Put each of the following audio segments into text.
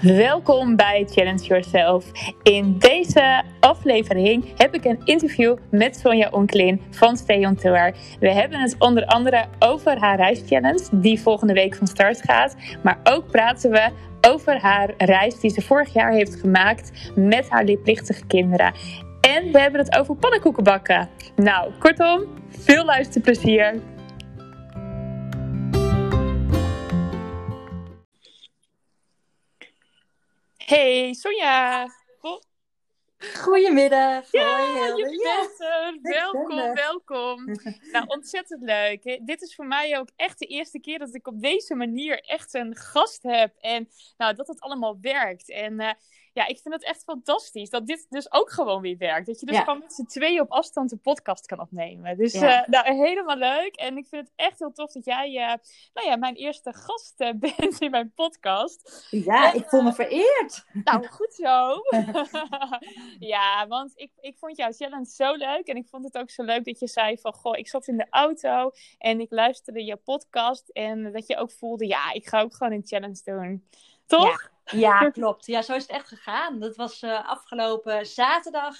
Welkom bij Challenge Yourself. In deze aflevering heb ik een interview met Sonja Onklin van Stay Tour. We hebben het onder andere over haar reischallenge die volgende week van start gaat. Maar ook praten we over haar reis die ze vorig jaar heeft gemaakt met haar leerplichtige kinderen. En we hebben het over pannenkoeken bakken. Nou, kortom, veel luisterplezier. Hey Sonja. Goedemiddag. Ja, Hoi, je. Ja. bent er. ben Welkom, welkom. Nou, ontzettend leuk. hè. Dit is voor mij ook echt de eerste keer dat ik op deze manier echt een gast heb. En nou, dat het allemaal werkt. En eh, ja, ik vind het echt fantastisch dat dit dus ook gewoon weer werkt. Dat je dus Ja. gewoon met z'n tweeën op afstand een podcast kan opnemen. Dus Ja. eh, nou, helemaal leuk. En ik vind het echt heel tof dat jij eh, nou ja, mijn eerste gast eh, bent in mijn podcast. Ja, ik voel me vereerd. Nou, goed zo. ja, want ik, ik vond jouw challenge zo leuk. En ik vond het ook zo leuk dat je zei van... Goh, ik zat in de auto en ik luisterde je podcast. En dat je ook voelde, ja, ik ga ook gewoon een challenge doen. Toch? Ja, klopt. Ja, zo is het echt gegaan. Dat was eh, afgelopen zaterdag.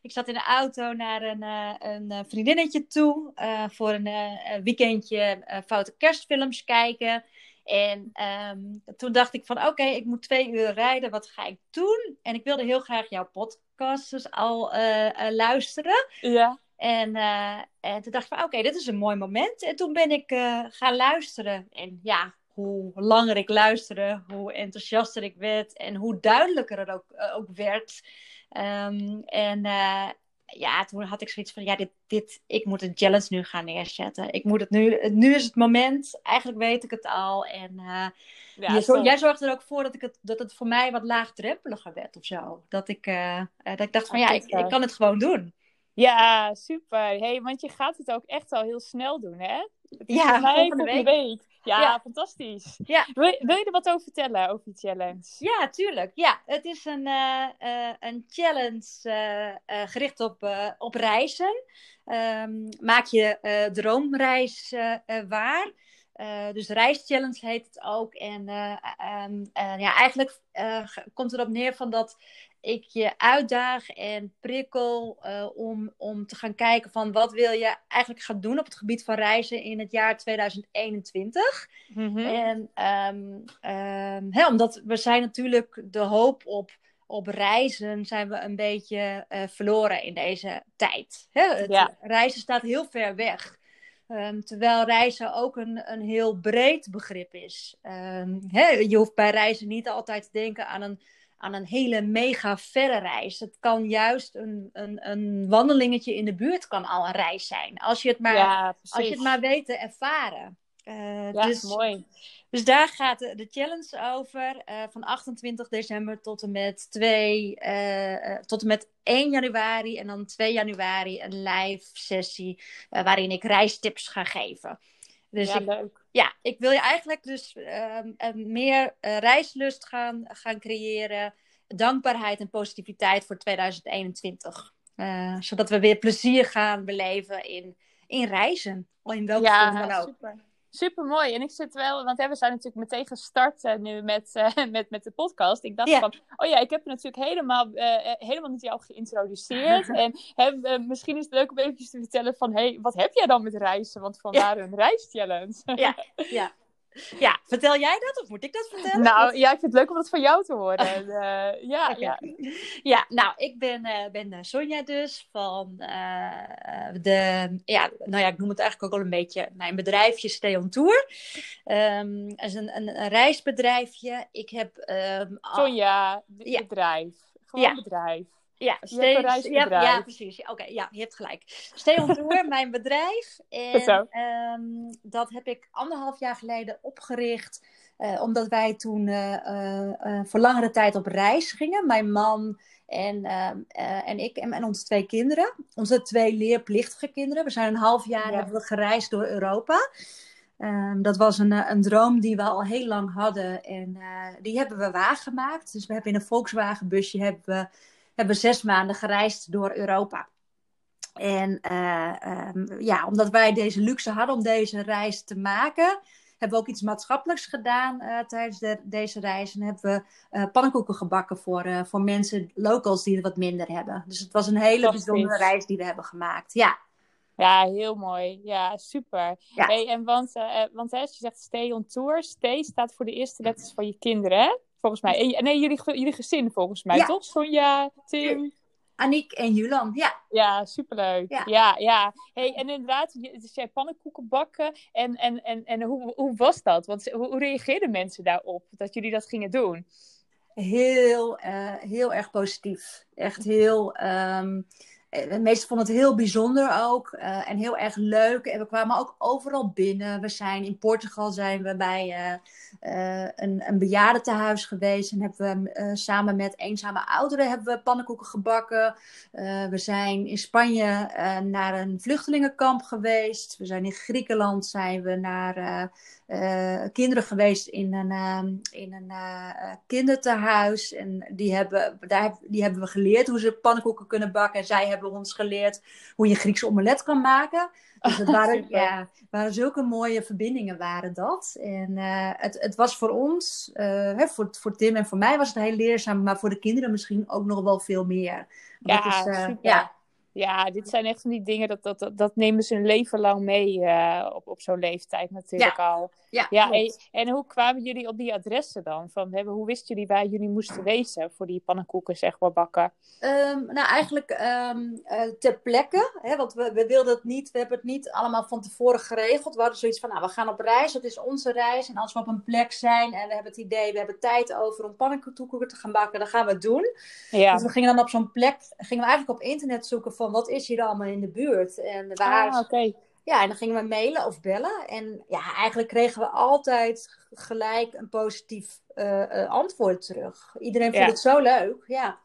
Ik zat in de auto naar een, eh, een eh, vriendinnetje toe voor een weekendje foute kerstfilms kijken. En ehm, toen dacht ik van oké, ik moet twee uur rijden. Wat ga ik doen? En ik wilde heel graag jouw podcast dus al luisteren. Ja. En, en toen dacht ik van, oké, dit is een mooi moment. En toen ben ik gaan luisteren. En ja, hoe langer ik luisterde, hoe enthousiaster ik werd. En hoe duidelijker het ook, eh, ook werd. Ehm, en eh, ja, toen had ik zoiets van, ja, dit, dit, ik moet een challenge nu gaan neerzetten. Ik moet het nu, nu is het moment. Eigenlijk weet ik het al. En eh, ja je zo- top. jij zorgde er ook voor dat, ik het, dat het voor mij wat laagdrempeliger werd of zo. Dat ik, dat ik dacht van, ja, ik, ik kan het gewoon doen. Ja, super. Hey, want je gaat het ook echt al heel snel doen, hè? Het is Ja, mij volgende volgende week. Ja, Ja. fantastisch. Ja. Wil, wil je er wat over vertellen, over die challenge? Ja, tuurlijk. Ja, het is een, eh, eh, een challenge eh, gericht op, op reizen. Ehm, maak je droomreis waar. Dus reischallenge heet het ook. En eh, ehm, eh, ja, eigenlijk komt erop neer van dat ik je uitdaag en prikkel eh, om, om te gaan kijken van wat wil je eigenlijk gaan doen op het gebied van reizen in het jaar 2021. Mhm. En ehm, ehm, hè, omdat we zijn natuurlijk de hoop op, op reizen zijn we een beetje eh, verloren in deze tijd. Hè? Het, Ja. Reizen staat heel ver weg. Ehm, terwijl reizen ook een, een heel breed begrip is. Hè, je hoeft bij reizen niet altijd te denken aan een, aan een hele mega verre reis. Het kan juist een, een, een wandelingetje in de buurt kan al een reis zijn. Als je het maar, ja, als je het maar weet te ervaren. Eh, Ja, dus, mooi. dus daar gaat de, de challenge over. eh, van 28 december tot en met 2, eh, tot en met 1 januari. En dan 2 januari een live sessie waarin ik reistips ga geven. Dus ja, ik, leuk. Ja, ik wil je eigenlijk dus ehm, eh, meer eh, reislust gaan, gaan creëren. Dankbaarheid en positiviteit voor 2021. Eh, zodat we weer plezier gaan beleven in, in reizen. In welke vorm dan Ja, ook. super. Super mooi. En ik zit wel, want hè, we zijn natuurlijk meteen gestart eh, nu met, eh, met, met de podcast. Ik dacht van, oh ja, ik heb natuurlijk helemaal, eh, helemaal niet jou geïntroduceerd. en hè, misschien is het leuk om eventjes te vertellen van, hey, wat heb jij dan met reizen? Want vandaar een reischallenge. Ja, ja. Ja, vertel jij dat of moet ik dat vertellen? nou ja, ik vind het leuk om dat van jou te horen. Eh, ja, ja. Ja, nou, ik ben, eh, ben eh, Sonja dus van de, ja, nou ja, ik noem het eigenlijk ook al een beetje mijn bedrijfje Stay on Tour. Het is een, een, een reisbedrijfje. Ik heb... ehm, Sonja, Ja. bedrijf. Gewoon Ja. bedrijf. Ja, een ja, ja, precies. Oké, ja, je hebt gelijk. Stay on Tour, mijn bedrijf. En ehm, dat heb ik anderhalf jaar geleden opgericht. eh, omdat wij toen eh, eh, voor langere tijd op reis gingen. Mijn man en, ehm, eh, en ik en, en onze twee kinderen. Onze twee leerplichtige kinderen. We zijn een half jaar Ja. hebben we gereisd door Europa. Ehm, dat was een, een droom die we al heel lang hadden. En die hebben we waargemaakt. Dus we hebben in een Volkswagen busje hebben we hebben zes maanden gereisd door Europa. En eh, ehm, ja, omdat wij deze luxe hadden om deze reis te maken, hebben we ook iets maatschappelijks gedaan uh, tijdens de, deze reis. En hebben we uh, pannenkoeken gebakken voor, uh, voor mensen, locals die er wat minder hebben. Dus het was een hele bijzondere reis die we hebben gemaakt. Ja. Ja, heel mooi. Ja, super. Ja. Hey, en want, want hè, als je zegt stay on tour, stay staat voor de eerste letters van je kinderen, hè? Volgens mij. En, nee, jullie, jullie gezin volgens mij, ja. toch? Sonja, Tim. Aniek en Julan, ja. Ja, superleuk. Ja, ja. ja. Hey, en inderdaad, dus jij pannenkoeken bakken. En, en, en, en hoe, hoe was dat? Want hoe, hoe reageerden mensen daarop dat jullie dat gingen doen? Heel, uh, heel erg positief. Echt heel... Um, de meesten vonden het heel bijzonder ook. Uh, en heel erg leuk. En we kwamen ook overal binnen. We zijn in Portugal zijn we bij uh, een, een bejaardentehuis geweest. En hebben we samen met eenzame ouderen hebben we pannenkoeken gebakken. we zijn in Spanje naar een vluchtelingenkamp geweest. We zijn in Griekenland zijn we naar kinderen geweest in een, in een kindertehuis. En die hebben, daar, die hebben we geleerd hoe ze pannenkoeken kunnen bakken. En zij hebben hebben ons geleerd hoe je Griekse omelet kan maken. Dus het waren, ja, waren zulke mooie verbindingen waren dat. En uh, het, het was voor ons, uh, hè, voor, voor Tim en voor mij was het heel leerzaam, maar voor de kinderen misschien ook nog wel veel meer. Ja, is, uh, ja, ja, dit zijn echt van die dingen, dat, dat, dat, dat nemen ze een leven lang mee uh, op, op zo'n leeftijd natuurlijk ja. al. Ja, ja en, en, hoe kwamen jullie op die adressen dan? Van, hè, hoe wisten jullie waar jullie moesten wezen voor die pannenkoeken, zeg maar, bakken? Um, nou, eigenlijk um, uh, ter plekke. Hè, want we, we wilden het niet, we hebben het niet allemaal van tevoren geregeld. We hadden zoiets van, nou, we gaan op reis, dat is onze reis. En als we op een plek zijn en we hebben het idee, we hebben tijd over om pannenkoeken te gaan bakken, dan gaan we het doen. Ja. Dus we gingen dan op zo'n plek, gingen we eigenlijk op internet zoeken van wat is hier allemaal in de buurt. En waar... Ah, oké. Ja, en dan gingen we mailen of bellen. En ja, eigenlijk kregen we altijd gelijk een positief uh, antwoord terug. Iedereen vond het zo leuk, ja.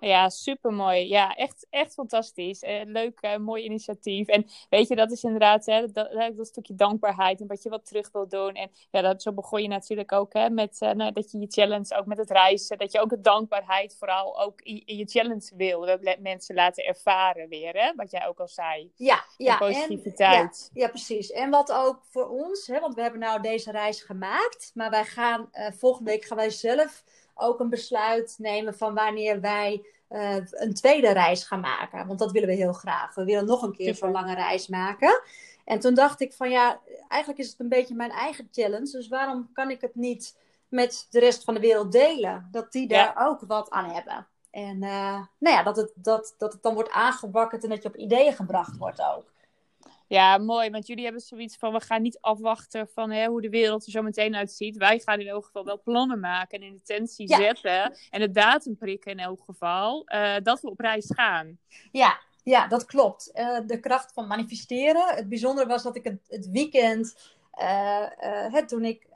Ja, super mooi. Ja, echt, echt fantastisch. Eh, leuk, uh, mooi initiatief. En weet je, dat is inderdaad hè, dat, dat, stukje dankbaarheid en wat je wat terug wil doen. En ja, dat, zo begon je natuurlijk ook hè, met uh, nou, dat je je challenge ook met het reizen, dat je ook de dankbaarheid vooral ook in, in je challenge wil. Dat mensen laten ervaren weer, hè, wat jij ook al zei. Ja, ja. positiviteit. En, ja, ja, precies. En wat ook voor ons, hè, want we hebben nou deze reis gemaakt, maar wij gaan volgende week gaan wij zelf ook een besluit nemen van wanneer wij uh, een tweede reis gaan maken. Want dat willen we heel graag. We willen nog een keer zo'n lange reis maken. En toen dacht ik van ja, eigenlijk is het een beetje mijn eigen challenge. Dus waarom kan ik het niet met de rest van de wereld delen? Dat die daar ook wat aan hebben. En uh, nou ja, dat het, dat, dat het dan wordt aangewakkerd en dat je op ideeën gebracht wordt ook. Ja, mooi. Want jullie hebben zoiets van: we gaan niet afwachten van hè, hoe de wereld er zo meteen uitziet. Wij gaan in elk geval wel plannen maken en in intentie zetten. En de datum prikken in elk geval. Uh, dat we op reis gaan. Ja, ja dat klopt. Uh, de kracht van manifesteren. Het bijzondere was dat ik het, het weekend. Uh, toen ik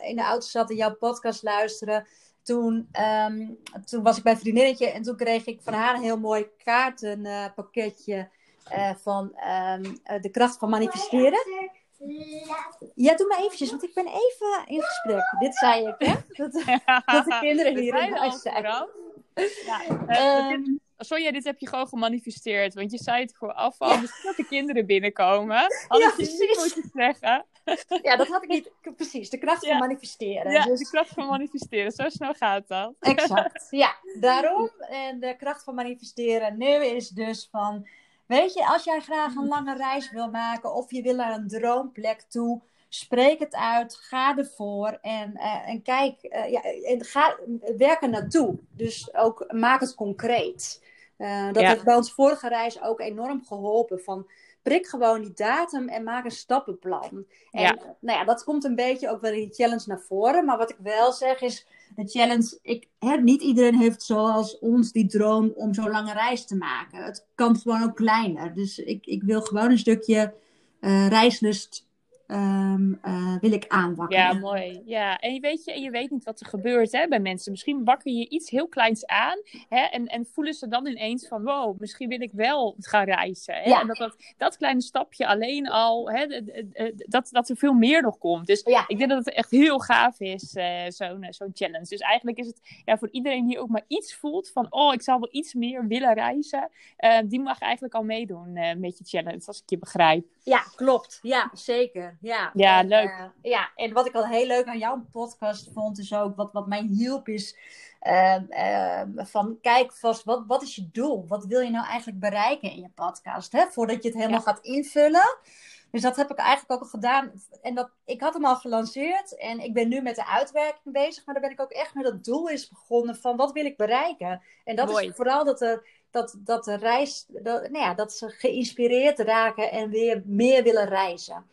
in de auto zat en jouw podcast luisterde. Toen, um, toen was ik bij een vriendinnetje en toen kreeg ik van haar een heel mooi kaartenpakketje van um, de kracht van manifesteren. Ja, doe maar eventjes, want ik ben even in gesprek. Dit zei ik, hè? Dat, dat de kinderen hier in huis zijn. Ja, um, Sonja, dit heb je gewoon gemanifesteerd. Want je zei het vooraf al, ja. misschien dat de kinderen binnenkomen. Had ja, je niet moeten zeggen. Ja, dat had ik niet. Precies, de kracht van manifesteren. Ja, dus... de kracht van manifesteren. Zo snel gaat dat. Exact, ja. Daarom, en de kracht van manifesteren nu is dus van Weet je, als jij graag een lange reis wil maken of je wil naar een droomplek toe, spreek het uit, ga ervoor en, uh, en kijk, uh, ja, en ga, werk er naartoe. Dus ook maak het concreet. Uh, dat heeft bij ons vorige reis ook enorm geholpen. Van prik gewoon die datum en maak een stappenplan. En ja. nou ja, dat komt een beetje ook wel in die challenge naar voren. Maar wat ik wel zeg is, de challenge, ik, hè, niet iedereen heeft zoals ons die droom om zo'n lange reis te maken. Het kan gewoon ook kleiner. Dus ik, ik wil gewoon een stukje uh, reislust um, uh, wil ik aanwakkeren. Ja, mooi. Ja, en je weet, je, je weet niet wat er gebeurt hè, bij mensen. Misschien wakker je iets heel kleins aan hè, en, en voelen ze dan ineens van... wow, misschien wil ik wel gaan reizen. Hè? Ja. En dat, dat, dat kleine stapje alleen al, hè, dat, dat er veel meer nog komt. Dus ja. ik denk dat het echt heel gaaf is, uh, zo'n zo'n challenge. Dus eigenlijk is het ja, voor iedereen die ook maar iets voelt van... oh, ik zou wel iets meer willen reizen. Uh, die mag eigenlijk al meedoen met je challenge, als ik je begrijp. Ja, klopt. Ja, zeker. Ja, ja en, leuk. Uh, ja, en wat ik al heel leuk aan jouw podcast vond, is ook wat, wat mij hielp, is uh, van kijk vast, wat, wat is je doel? Wat wil je nou eigenlijk bereiken in je podcast? Hè? Voordat je het helemaal ja. gaat invullen. Dus dat heb ik eigenlijk ook al gedaan. En dat, ik had hem al gelanceerd en ik ben nu met de uitwerking bezig. Maar dan ben ik ook echt met het doel is begonnen van wat wil ik bereiken? En dat Mooi. is vooral dat de, dat, dat de reis, dat, nou ja, dat ze geïnspireerd raken en weer meer willen reizen.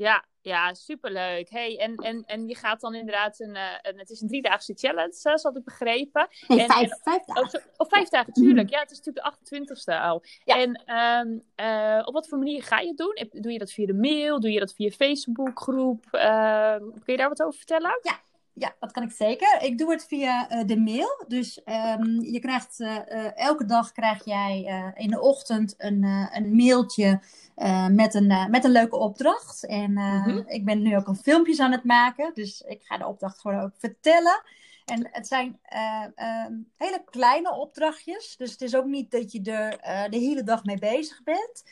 Ja, ja, superleuk. Hey, en, en, en je gaat dan inderdaad een, een het is een driedaagse challenge, had ik begrepen. Nee, en, vijf, en, vijf dagen. Oh, zo, oh, vijf dagen, tuurlijk. Ja, het is natuurlijk de 28ste al. Ja. En um, uh, op wat voor manier ga je het doen? Doe je dat via de mail? Doe je dat via Facebookgroep? kun je daar wat over vertellen? Ja, ja, dat kan ik zeker. Ik doe het via uh, de mail. Dus um, je krijgt uh, uh, elke dag krijg jij in de ochtend een, een mailtje met, een, met een leuke opdracht. En mm-hmm. ik ben nu ook al filmpjes aan het maken. Dus ik ga de opdracht gewoon ook vertellen. En het zijn hele kleine opdrachtjes. Dus het is ook niet dat je er de hele dag mee bezig bent.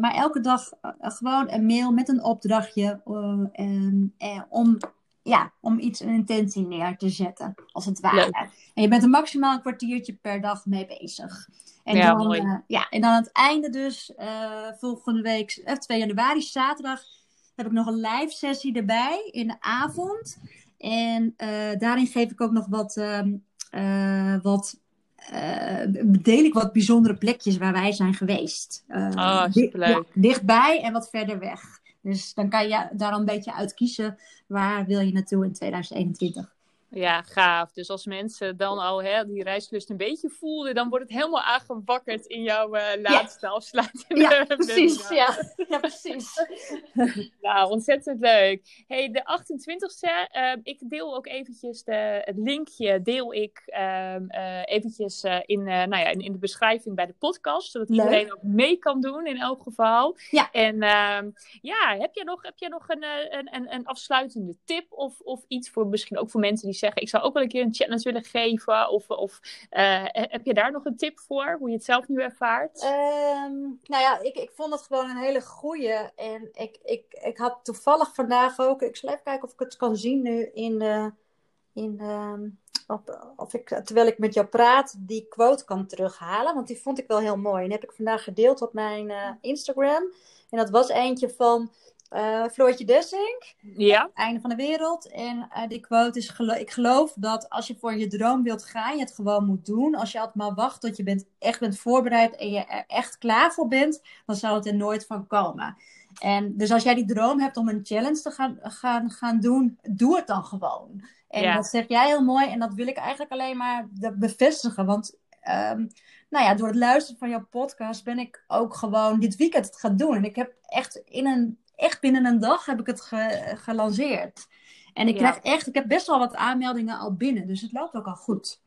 maar elke dag gewoon een mail met een opdrachtje om ja, om iets, een intentie neer te zetten, als het ware. Leuk. En je bent er maximaal een kwartiertje per dag mee bezig. En, Ja, dan, mooi. eh, ja, en dan aan het einde dus, eh, volgende week, eh, 2 januari, zaterdag, heb ik nog een live sessie erbij in de avond. En daarin geef ik ook nog wat, ehm, eh, wat deel ik wat bijzondere plekjes waar wij zijn geweest. Oh, superleuk. ja, dichtbij en wat verder weg. Dus dan kan je daar een beetje uit kiezen waar wil je naartoe in 2021. Ja, gaaf. Dus als mensen dan al hè, die reislust een beetje voelden, dan wordt het helemaal aangewakkerd in jouw eh, laatste afsluitende Ja, precies. Ja, ja, precies. Nou, ontzettend leuk. Hey, de 28e, eh, ik deel ook eventjes de, het linkje, deel ik ehm eh, eventjes eh, in, nou ja, in, in de beschrijving bij de podcast, zodat Leuk. iedereen ook mee kan doen in elk geval. Ja. En ehm, ja, heb je nog, heb je nog een, een, een, een afsluitende tip of, of iets voor misschien ook voor mensen die zeggen, ik zou ook wel een keer een challenge willen geven? Of, of eh, heb je daar nog een tip voor, hoe je het zelf nu ervaart? Ehm, nou ja, ik, ik vond het gewoon een hele goeie. En ik, ik, ik had toevallig vandaag ook, ik zal even kijken of ik het kan zien nu in de, in de, op, of ik, terwijl ik met jou praat, die quote kan terughalen. Want die vond ik wel heel mooi. En heb ik vandaag gedeeld op mijn eh, Instagram. En dat was eentje van eh Floortje Dessink. ja? Einde van de wereld. En eh, die quote is: gelo- Ik geloof dat als je voor je droom wilt gaan, je het gewoon moet doen. Als je altijd maar wacht tot je bent, echt bent voorbereid en je er echt klaar voor bent, dan zal het er nooit van komen. En dus als jij die droom hebt om een challenge te gaan, gaan, gaan doen, doe het dan gewoon. En Ja. dat zeg jij heel mooi en dat wil ik eigenlijk alleen maar bevestigen. Want ehm, nou ja, door het luisteren van jouw podcast ben ik ook gewoon dit weekend het gaan doen. En ik heb echt in een echt binnen een dag heb ik het ge- gelanceerd. En ik Ja. krijg echt, ik heb best wel wat aanmeldingen al binnen, dus het loopt ook al goed.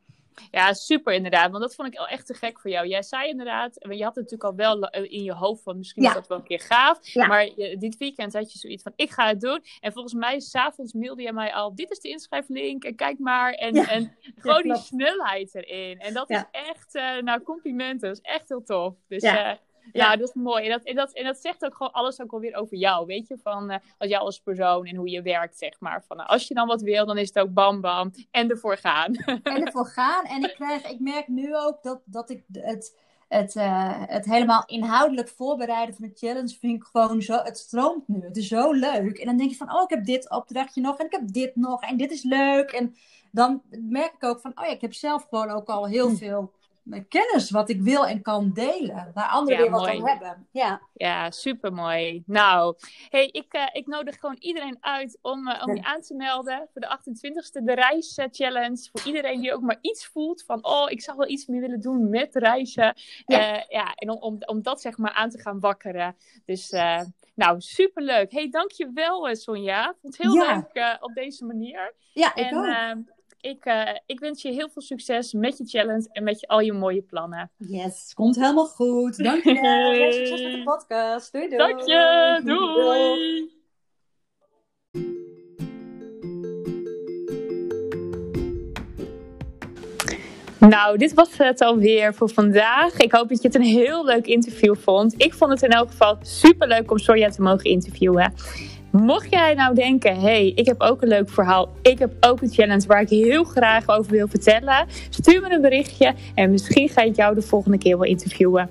Ja, super inderdaad. Want dat vond ik al echt te gek voor jou. Jij zei inderdaad, je had het natuurlijk al wel eh, in je hoofd van misschien Ja. is dat wel een keer gaaf. Ja. Maar je- dit weekend had je zoiets van, ik ga het doen. En volgens mij, s'avonds mailde je mij al, dit is de inschrijflink en kijk maar. En, Ja. en gewoon die snelheid erin. En dat is echt, eh, nou complimenten, dat is echt heel tof. Dus Ja. ja. Ja. Ja, dat is mooi. En dat, en, dat, en dat zegt ook gewoon alles ook alweer over jou. Weet je, van eh, als jou als persoon en hoe je werkt, zeg maar. Van, nou, als je dan wat wil, dan is het ook bam bam. En ervoor gaan. En ervoor gaan. En ik, krijg, ik merk nu ook dat, dat ik het, het, eh, het helemaal inhoudelijk voorbereiden van de challenge vind ik gewoon zo, het stroomt nu. Het is zo leuk. En dan denk je van, oh, ik heb dit opdrachtje nog en ik heb dit nog en dit is leuk. En dan merk ik ook van, oh ja, ik heb zelf gewoon ook al heel Hm. Veel kennis wat ik wil en kan delen. Waar anderen Ja, weer wat mooi. aan hebben. Ja. Ja, super mooi. Nou, hey, ik, eh, ik nodig gewoon iedereen uit om, eh, om je aan te melden voor de 28e, de Reis eh, Challenge. Voor iedereen die ook maar iets voelt van, oh, ik zou wel iets meer willen doen met reizen. Ja. Ja, ja en om, om, om dat zeg maar aan te gaan wakkeren. Dus, eh, nou, superleuk. Hey, dankjewel eh, Sonja. Ik vond het heel Ja. leuk eh, op deze manier. Ja, ik en ook. Ik, eh, ik wens je heel veel succes met je challenge en met je, al je mooie plannen. Yes, komt helemaal goed. Dankjewel. Heel succes met de podcast. Doei doei. Dank je. Doei. Nou, dit was het alweer voor vandaag. Ik hoop dat je het een heel leuk interview vond. Ik vond het in elk geval super leuk om Sonja te mogen interviewen. Mocht jij nou denken, hey, ik heb ook een leuk verhaal. Ik heb ook een challenge waar ik heel graag over wil vertellen. Stuur me een berichtje en misschien ga ik jou de volgende keer wel interviewen.